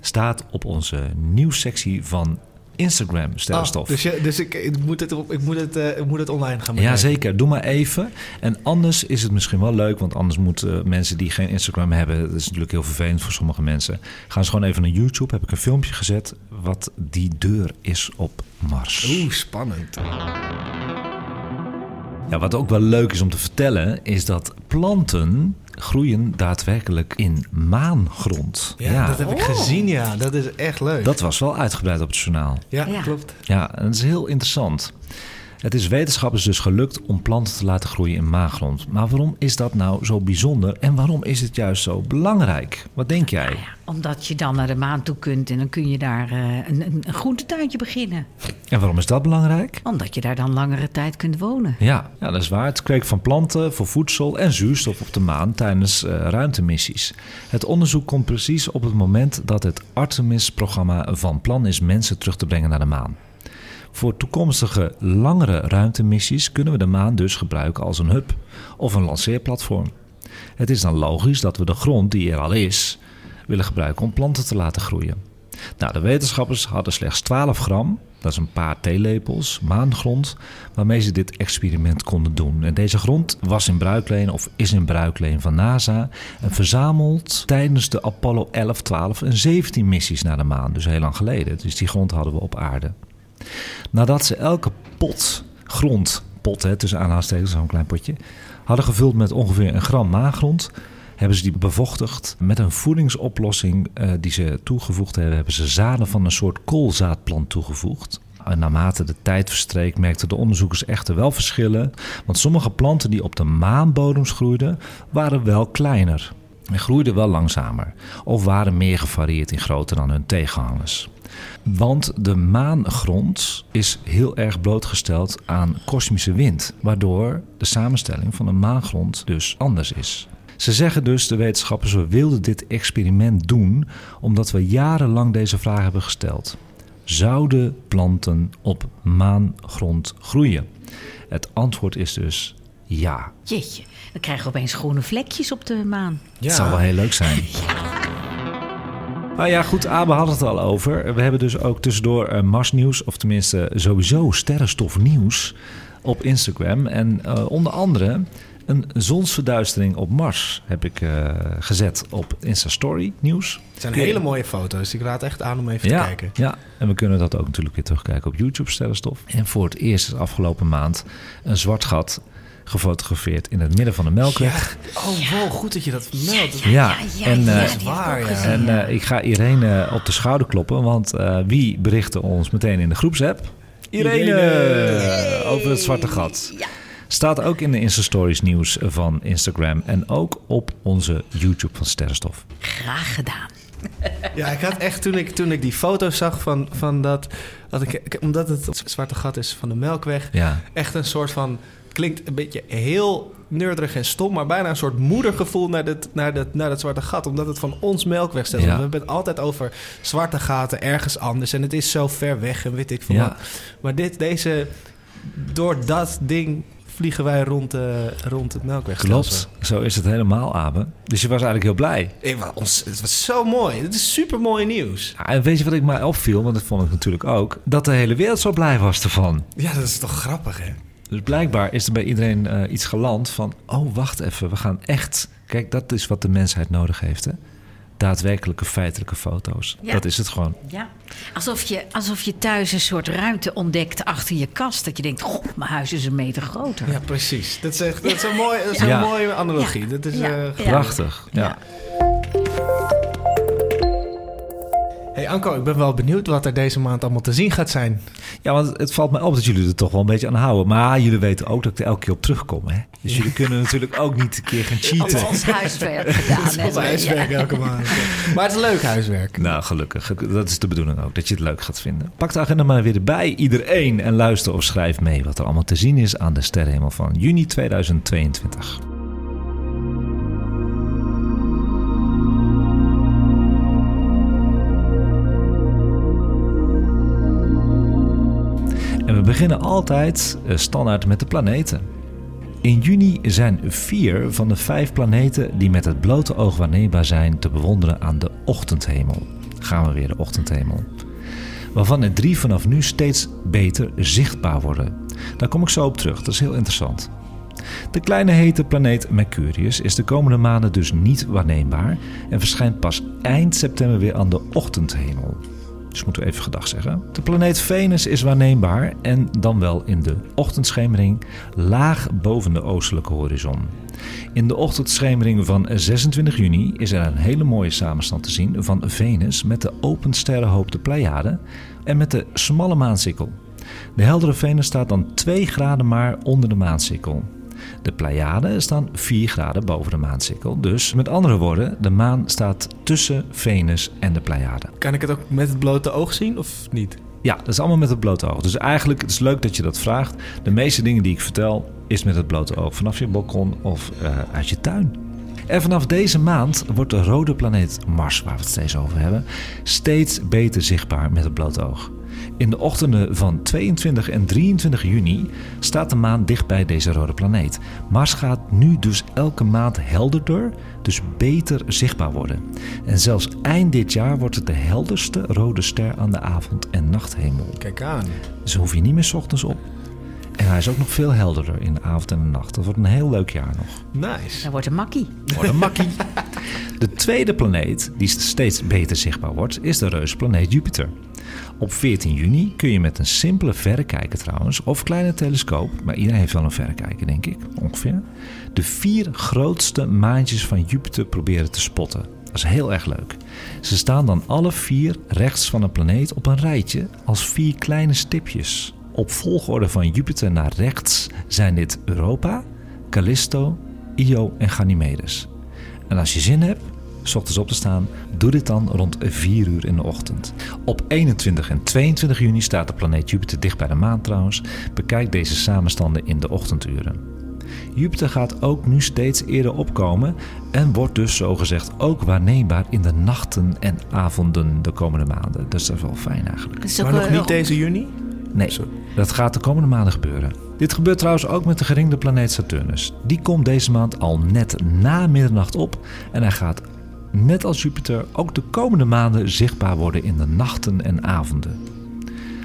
staat op onze nieuwssectie van Instagram, sterrenstof. Oh, dus je, dus ik, ik, moet het, ik, moet het, eh, ik moet het online gaan Ja, bekijken. zeker. Doe maar even. En anders is het misschien wel leuk, want anders moeten mensen die geen Instagram hebben, dat is natuurlijk heel vervelend voor sommige mensen, gaan ze gewoon even naar YouTube. Heb ik een filmpje gezet wat die deur is op Mars. Oeh, spannend. Ja, wat ook wel leuk is om te vertellen, is dat planten groeien daadwerkelijk in maangrond. Ja, dat heb ik gezien, ja. Dat is echt leuk. dat was wel uitgebreid op het journaal. ja, Ja. klopt. Ja, en dat is heel interessant. Het is wetenschappers dus gelukt om planten te laten groeien in maangrond. Maar waarom is dat nou zo bijzonder en waarom is het juist zo belangrijk? Wat denk jij? Omdat je dan naar de maan toe kunt en dan kun je daar eh, een, een, een groentetuintje beginnen. En waarom is dat belangrijk? Omdat je daar dan langere tijd kunt wonen. Ja, ja, dat is waar. Het kweken van planten voor voedsel en zuurstof op de maan tijdens eh, ruimtemissies. Het onderzoek komt precies op het moment dat het Artemis-programma van plan is mensen terug te brengen naar de maan. Voor toekomstige langere ruimtemissies kunnen we de maan dus gebruiken als een hub of een lanceerplatform. Het is dan logisch dat we de grond die er al is willen gebruiken om planten te laten groeien. Nou, de wetenschappers hadden slechts 12 gram, dat is een paar theelepels, maangrond, waarmee ze dit experiment konden doen. En deze grond was in bruikleen of is in bruikleen van NASA en verzameld tijdens de Apollo 11, 12 en 17 missies naar de maan, dus heel lang geleden. Dus die grond hadden we op aarde. Nadat ze elke pot grond, pot hè, tussen aanhalingstekens, zo'n klein potje, hadden gevuld met ongeveer een gram maangrond, hebben ze die bevochtigd met een voedingsoplossing eh, die ze toegevoegd hebben. Hebben ze zaden van een soort koolzaadplant toegevoegd. En naarmate de tijd verstreek merkten de onderzoekers echter wel verschillen. Want sommige planten die op de maanbodems groeiden, waren wel kleiner. En groeiden wel langzamer. Of waren meer gevarieerd in grootte dan hun tegenhangers. Want de maangrond is heel erg blootgesteld aan kosmische wind, waardoor de samenstelling van de maangrond dus anders is. Ze zeggen dus, de wetenschappers, we wilden dit experiment doen omdat we jarenlang deze vraag hebben gesteld. Zouden planten op maangrond groeien? Het antwoord is dus ja. Jeetje, dan krijgen we opeens groene vlekjes op de maan. Ja. Het zou wel heel leuk zijn. Nou ja, goed, Abe had het al over. We hebben dus ook tussendoor eh, Marsnieuws, of tenminste sowieso sterrenstofnieuws op Instagram. En eh, onder andere een zonsverduistering op Mars heb ik eh, gezet op Insta-story nieuws. Het zijn hele mooie foto's. Ik raad echt aan om even Ja, te kijken. ja, en we kunnen dat ook natuurlijk weer terugkijken op YouTube Sterrenstof. En voor het eerst is afgelopen maand een zwart gat gefotografeerd in het midden van de Melkweg. Oh, wow, goed dat je dat vermeldt. Ja, ja, ja, en, ja, eh, ik waar, ja. En ja. eh, ik ga Irene op de schouder kloppen, want eh, wie berichtte ons meteen in de groepsapp? Irene, Irene. over het zwarte gat. Staat ook in de Insta-stories nieuws van Instagram en ook op onze YouTube van Sterrenstof. Graag gedaan. Ja, ik had echt toen ik, toen ik die foto's zag van, van dat, dat ik, omdat het het zwarte gat is van de Melkweg, Ja, echt een soort van klinkt een beetje heel neurderig en stom, maar bijna een soort moedergevoel naar, dit, naar, dat, naar dat zwarte gat, omdat het van ons Melkweg stelt. Ja. We hebben het altijd over zwarte gaten ergens anders en het is zo ver weg en weet ik veel Ja. wat. Maar dit, deze, door dat ding vliegen wij rond, eh, rond het Melkweg. klopt. Zo is het helemaal, Abe. Dus je was eigenlijk heel blij. Ik was, ons- het was zo mooi. Het is super mooi nieuws. Ja, en weet je wat ik mij opviel, want dat vond ik natuurlijk ook, dat de hele wereld zo blij was ervan. Ja, dat is toch grappig, hè? Dus blijkbaar is er bij iedereen eh, iets geland van... oh, wacht even, we gaan echt... Kijk, dat is wat de mensheid nodig heeft, hè? Daadwerkelijke, feitelijke foto's. Ja. Dat is het gewoon. Ja. Alsof, je, alsof je thuis een soort ruimte ontdekt achter je kast. Dat je denkt, goh, mijn huis is een meter groter. Ja, precies. Dat is, echt, dat is een, mooi, dat is een mooie analogie. Ja. Dat is, Ja. eh, Ja. Prachtig, ja. Ja. Hey Anko, ik ben wel benieuwd wat er deze maand allemaal te zien gaat zijn. Ja, want het valt mij op dat jullie er toch wel een beetje aan houden. Maar jullie weten ook dat ik er elke keer op terugkom, hè? Dus jullie kunnen natuurlijk ook niet een keer gaan cheaten. Als huiswerk gedaan. hè. Ons huiswerk elke maand. Maar het is leuk huiswerk. Nou, gelukkig. Dat is de bedoeling ook, dat je het leuk gaat vinden. Pak de agenda maar weer erbij, iedereen. En luister of schrijf mee wat er allemaal te zien is aan de sterrenhemel van juni 2022. Beginnen altijd eh, standaard met de planeten. In juni zijn vier van de vijf planeten die met het blote oog waarneembaar zijn te bewonderen aan de ochtendhemel. Gaan we weer de ochtendhemel. waarvan er drie vanaf nu steeds beter zichtbaar worden. Daar kom ik zo op terug, dat is heel interessant. De kleine hete planeet Mercurius is de komende maanden dus niet waarneembaar en verschijnt pas eind september weer aan de ochtendhemel. Dus moeten we even gedag zeggen. De planeet Venus is waarneembaar en dan wel in de ochtendschemering laag boven de oostelijke horizon. In de ochtendschemering van 26 juni is er een hele mooie samenstand te zien van Venus met de open sterrenhoop de Pleiade en met de smalle maansikkel. De heldere Venus staat dan 2 graden maar onder de maansikkel. De Pleiaden staan 4 graden boven de maansikkel. Dus met andere woorden, de maan staat tussen Venus en de Pleiaden. Kan ik het ook met het blote oog zien of niet? Ja, dat is allemaal met het blote oog. Dus eigenlijk, het is leuk dat je dat vraagt. De meeste dingen die ik vertel, is met het blote oog. Vanaf je balkon of uh, uit je tuin. En vanaf deze maand wordt de rode planeet Mars, waar we het steeds over hebben, steeds beter zichtbaar met het blote oog. In de ochtenden van 22 en 23 juni staat de maan dicht bij deze rode planeet. Mars gaat nu dus elke maand helderder, dus beter zichtbaar worden. En zelfs eind dit jaar wordt het de helderste rode ster aan de avond- en nachthemel. Kijk aan. Dus hoef je niet meer 's ochtends op. En hij is ook nog veel helderder in de avond en de nacht. Dat wordt een heel leuk jaar nog. Nice. Dat wordt een makkie. Wordt een makkie. De tweede planeet die steeds beter zichtbaar wordt, is de reusplaneet Jupiter. Op 14 juni kun je met een simpele verrekijker trouwens, of kleine telescoop, maar iedereen heeft wel een verrekijker denk ik, ongeveer, de vier grootste maantjes van Jupiter proberen te spotten. Dat is heel erg leuk. Ze staan dan alle vier rechts van een planeet op een rijtje als vier kleine stipjes. Op volgorde van Jupiter naar rechts zijn dit Europa, Callisto, Io en Ganymedes. En als je zin hebt, s ochtends op te staan, doe dit dan rond 4 uur in de ochtend. Op 21 en 22 juni staat de planeet Jupiter dicht bij de maan trouwens. Bekijk deze samenstanden in de ochtenduren. Jupiter gaat ook nu steeds eerder opkomen en wordt dus zogezegd ook waarneembaar in de nachten en avonden de komende maanden. Dus dat is wel fijn eigenlijk. Maar nog niet deze juni? Nee, dat gaat de komende maanden gebeuren. Dit gebeurt trouwens ook met de geringde planeet Saturnus. Die komt deze maand al net na middernacht op en hij gaat, net als Jupiter, ook de komende maanden zichtbaar worden in de nachten en avonden.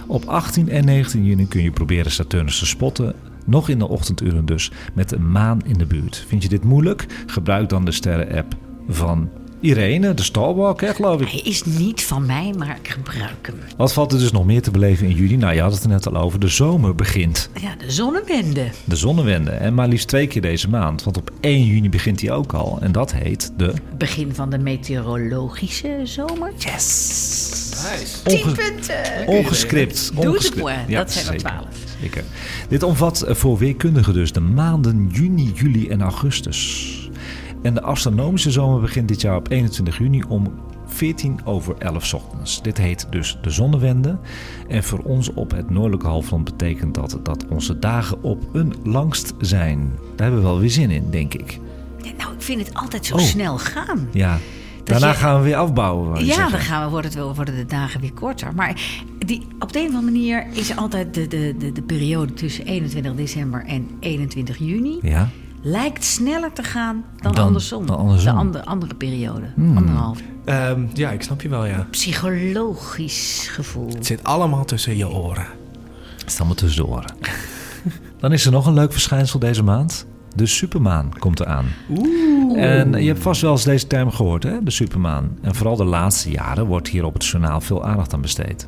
Op 18 en 19 juni kun je proberen Saturnus te spotten, nog in de ochtenduren dus, met de maan in de buurt. Vind je dit moeilijk? Gebruik dan de sterren-app van Irene, de Stalwalk, hè, geloof ik. Hij is niet van mij, maar ik gebruik hem. Wat valt er dus nog meer te beleven in juli? Nou, je had het er net al over. De zomer begint. Ja, de zonnewende. De zonnewende. En maar liefst twee keer deze maand. Want op 1 juni begint die ook al. En dat heet de... Begin van de meteorologische zomer. Yes! Nice. Tien Onge- punten. ongescript. Doe het maar. Ja, Dat zijn er zeker. twaalf. Zeker. Dit omvat eh, voor weerkundigen dus de maanden juni, juli en augustus. En de astronomische zomer begint dit jaar op 21 juni om 14 over 11 's ochtends. Dit heet dus de zonnewende. En voor ons op het noordelijke halfrond betekent dat dat onze dagen op een langst zijn. Daar hebben we wel weer zin in, denk ik. Ja, nou, ik vind het altijd zo Oh. snel gaan. Ja. Daarna je- gaan we weer afbouwen. Ja, dan gaan we, worden, het wel, worden de dagen weer korter. Maar die, op de een of andere manier is altijd de, de, de, de periode tussen 21 december en 21 juni... Ja. Lijkt sneller te gaan dan, Dan- andersom. dan andersom. De andere, andere periode. Hmm. Anderhalf. Ehm, ja, ik snap je wel, ja. Psychologisch gevoel. Het zit allemaal tussen je oren. Het is allemaal tussendoor. Dan is er nog een leuk verschijnsel deze maand. De supermaan komt eraan. En je hebt vast wel eens deze term gehoord, hè? de supermaan. En vooral de laatste jaren wordt hier op het journaal veel aandacht aan besteed.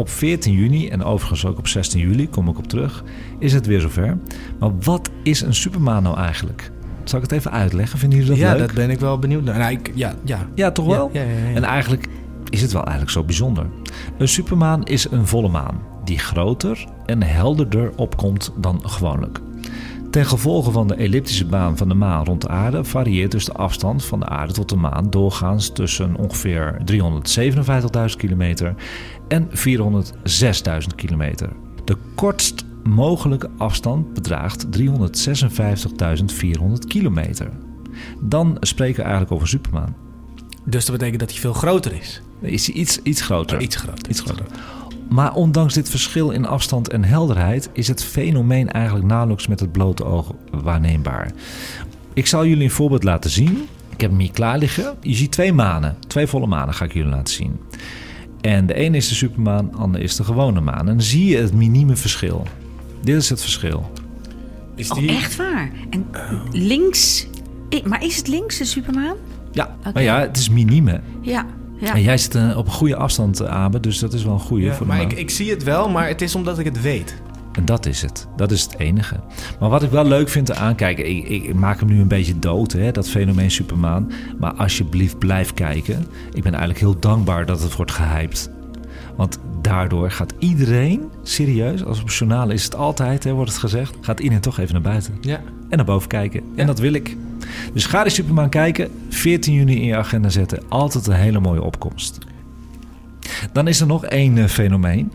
Op 14 juni en overigens ook op 16 juli, kom ik op terug, is het weer zover. Maar wat is een supermaan nou eigenlijk? Zal ik het even uitleggen? Vinden jullie dat ja, leuk? dat ben ik wel benieuwd naar. Nou, ik, ja, ja. Ja, toch wel? Ja, ja, ja, ja. En eigenlijk is het wel eigenlijk zo bijzonder. Een supermaan is een volle maan die groter en helderder opkomt dan gewoonlijk. Ten gevolge van de elliptische baan van de maan rond de aarde varieert dus de afstand van de aarde tot de maan doorgaans tussen ongeveer 357.000 kilometer en 406.000 kilometer. De kortst mogelijke afstand bedraagt 356.400 kilometer. Dan spreken we eigenlijk over supermaan. Dus dat betekent dat hij veel groter is. Is hij iets, iets groter. Iets groter. Iets groter. Maar ondanks dit verschil in afstand en helderheid is het fenomeen eigenlijk nauwelijks met het blote oog waarneembaar. Ik zal jullie een voorbeeld laten zien. Ik heb hem hier klaar liggen. Je ziet twee manen, twee volle manen ga ik jullie laten zien. En de ene is de supermaan, de andere is de gewone maan. En dan zie je het minieme verschil. Dit is het verschil. Is Oh, die... echt waar? En links... Maar is het links de supermaan? Ja, Oké. maar ja, het is minieme. Ja. Ja. En jij zit eh, op een goede afstand, eh, Abe, dus dat is wel een goede Ja, voor de maar ik, ik zie het wel, maar het is omdat ik het weet. En dat is het. Dat is het enige. Maar wat ik wel leuk vind te aankijken, ik, maak hem nu een beetje dood, hè, dat fenomeen Supermaan. Maar alsjeblieft blijf kijken. Ik ben eigenlijk heel dankbaar dat het wordt gehyped. Want daardoor gaat iedereen, serieus, als op het journaal is het altijd, hè, wordt het gezegd, gaat iedereen toch even naar buiten. Ja. En naar boven kijken. En dat wil ik. Dus ga die Supermaan kijken. 14 juni in je agenda zetten. Altijd een hele mooie opkomst. Dan is er nog één eh, fenomeen.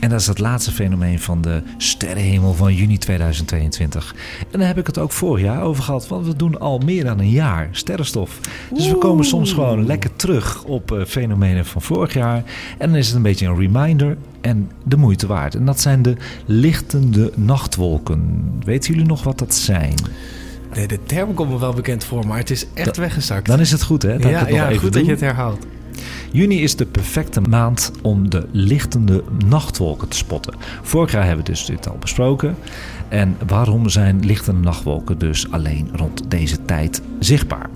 En dat is het laatste fenomeen van de sterrenhemel van juni 2022. En daar heb ik het ook vorig jaar over gehad. Want we doen al meer dan een jaar sterrenstof. Dus we komen soms gewoon lekker terug op eh, fenomenen van vorig jaar. En dan is het een beetje een reminder en de moeite waard. En dat zijn de lichtende nachtwolken. Weten jullie nog wat dat zijn? Nee, de term komt me wel bekend voor, maar het is echt Dat- weggezakt. Dan is het goed, hè? Ja, het ja goed dat je het herhaalt. Juni is de perfecte maand om de lichtende nachtwolken te spotten. Vorig jaar hebben we dus dit al besproken. En waarom zijn lichtende nachtwolken dus alleen rond deze tijd zichtbaar?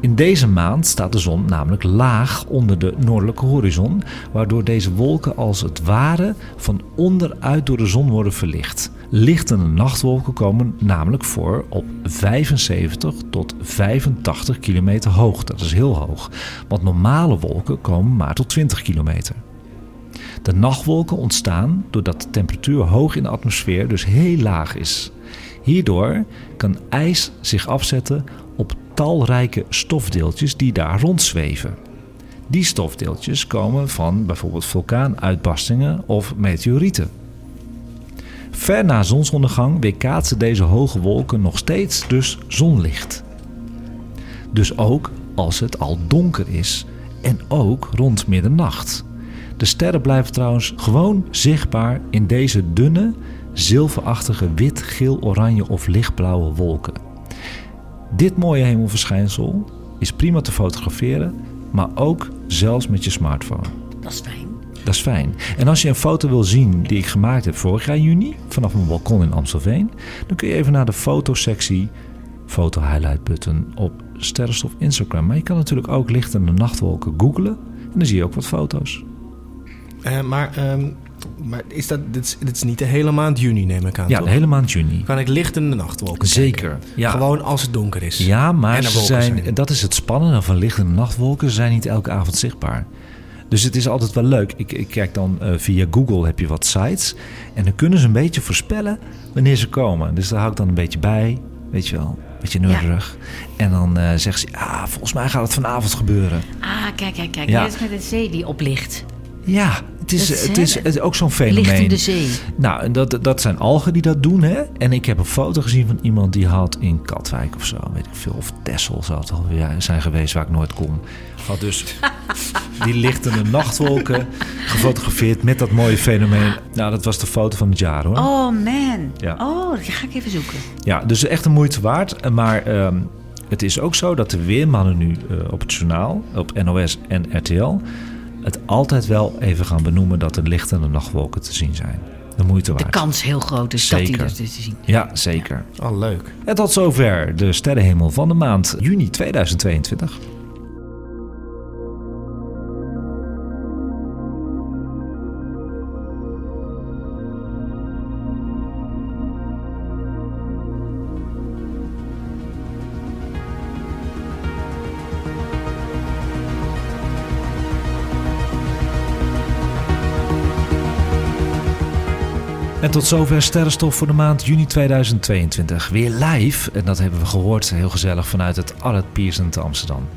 In deze maand staat de zon namelijk laag onder de noordelijke horizon, waardoor deze wolken als het ware van onderuit door de zon worden verlicht. Lichtende nachtwolken komen namelijk voor op 75 tot 85 kilometer hoog. Dat is heel hoog. Want normale wolken komen maar tot 20 kilometer. De nachtwolken ontstaan doordat de temperatuur hoog in de atmosfeer dus heel laag is. Hierdoor kan ijs zich afzetten op talrijke stofdeeltjes die daar rondzweven. Die stofdeeltjes komen van bijvoorbeeld vulkaanuitbarstingen of meteorieten. Ver na zonsondergang weerkaatsen deze hoge wolken nog steeds dus zonlicht. Dus ook als het al donker is en ook rond middernacht. De sterren blijven trouwens gewoon zichtbaar in deze dunne, zilverachtige wit, geel, oranje of lichtblauwe wolken. Dit mooie hemelverschijnsel is prima te fotograferen, maar ook zelfs met je smartphone. Dat is fijn. Dat is fijn. En als je een foto wil zien die ik gemaakt heb vorig jaar juni, vanaf mijn balkon in Amstelveen, dan kun je even naar de fotosectie, foto highlight button op Sterrenstof Instagram. Maar je kan natuurlijk ook lichtende nachtwolken googlen en dan zie je ook wat foto's. Eh, maar ehm, maar is dat, dit, is, dit is niet de hele maand juni, neem ik aan. Ja, toch? de hele maand juni. Kan ik lichtende nachtwolken Zeker. kijken? Ja. Gewoon als het donker is. Ja, maar zijn. dat is het spannende van lichtende nachtwolken. Ze zijn niet elke avond zichtbaar. Dus het is altijd wel leuk. Ik, ik kijk dan eh, via Google heb je wat sites. En dan kunnen ze een beetje voorspellen wanneer ze komen. Dus daar hou ik dan een beetje bij. Weet je wel, een beetje nerdig. En dan eh zegt ze, ah, volgens mij gaat het vanavond gebeuren. Ah, kijk, kijk, kijk. Ja. Dit is met de zee die oplicht. Ja, het is, het is, het is ook zo'n fenomeen. Lichtende zee. Nou, en dat, dat zijn algen die dat doen, hè? En ik heb een foto gezien van iemand die had in Katwijk of zo, weet ik veel, of Texel zou het alweer zijn geweest waar ik nooit kom. Had dus die lichtende nachtwolken gefotografeerd met dat mooie fenomeen. Nou, dat was de foto van het jaar, hoor. Oh man. Ja. Oh, die ga ik even zoeken. Ja, dus echt een moeite waard. Maar ehm, het is ook zo dat de weermannen nu eh, op het journaal, op NOS en RTL, het altijd wel even gaan benoemen dat er lichtende nachtwolken te zien zijn. De moeite De waard. kans heel groot is dat die er te zien. Ja, zeker. Oh, leuk. En tot zover de sterrenhemel van de maand juni 2022. Tot zover Sterrenstof voor de maand juni 2022. Weer live, en dat hebben we gehoord, heel gezellig vanuit het Arlet Pierson te Amsterdam.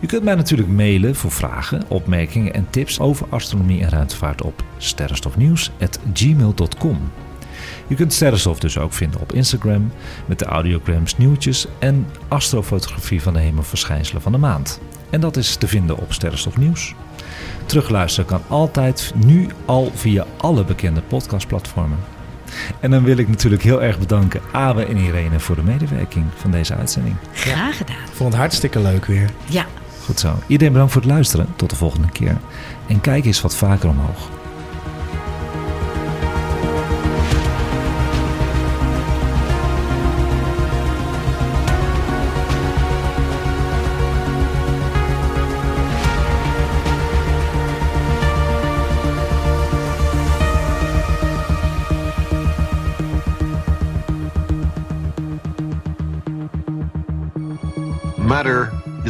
Je kunt mij natuurlijk mailen voor vragen, opmerkingen en tips over astronomie en ruimtevaart op sterrenstofnieuws.gmail.com. Je kunt Sterrenstof dus ook vinden op Instagram met de audiograms, nieuwtjes en astrofotografie van de hemelverschijnselen van de maand. En dat is te vinden op Sterrenstof Nieuws. Terugluisteren kan altijd nu al via alle bekende podcastplatformen. En dan wil ik natuurlijk heel erg bedanken Abe en Irene voor de medewerking van deze uitzending. Graag gedaan. Ik vond het hartstikke leuk weer. Ja, Goed zo. Iedereen bedankt voor het luisteren. Tot de volgende keer. En kijk eens wat vaker omhoog.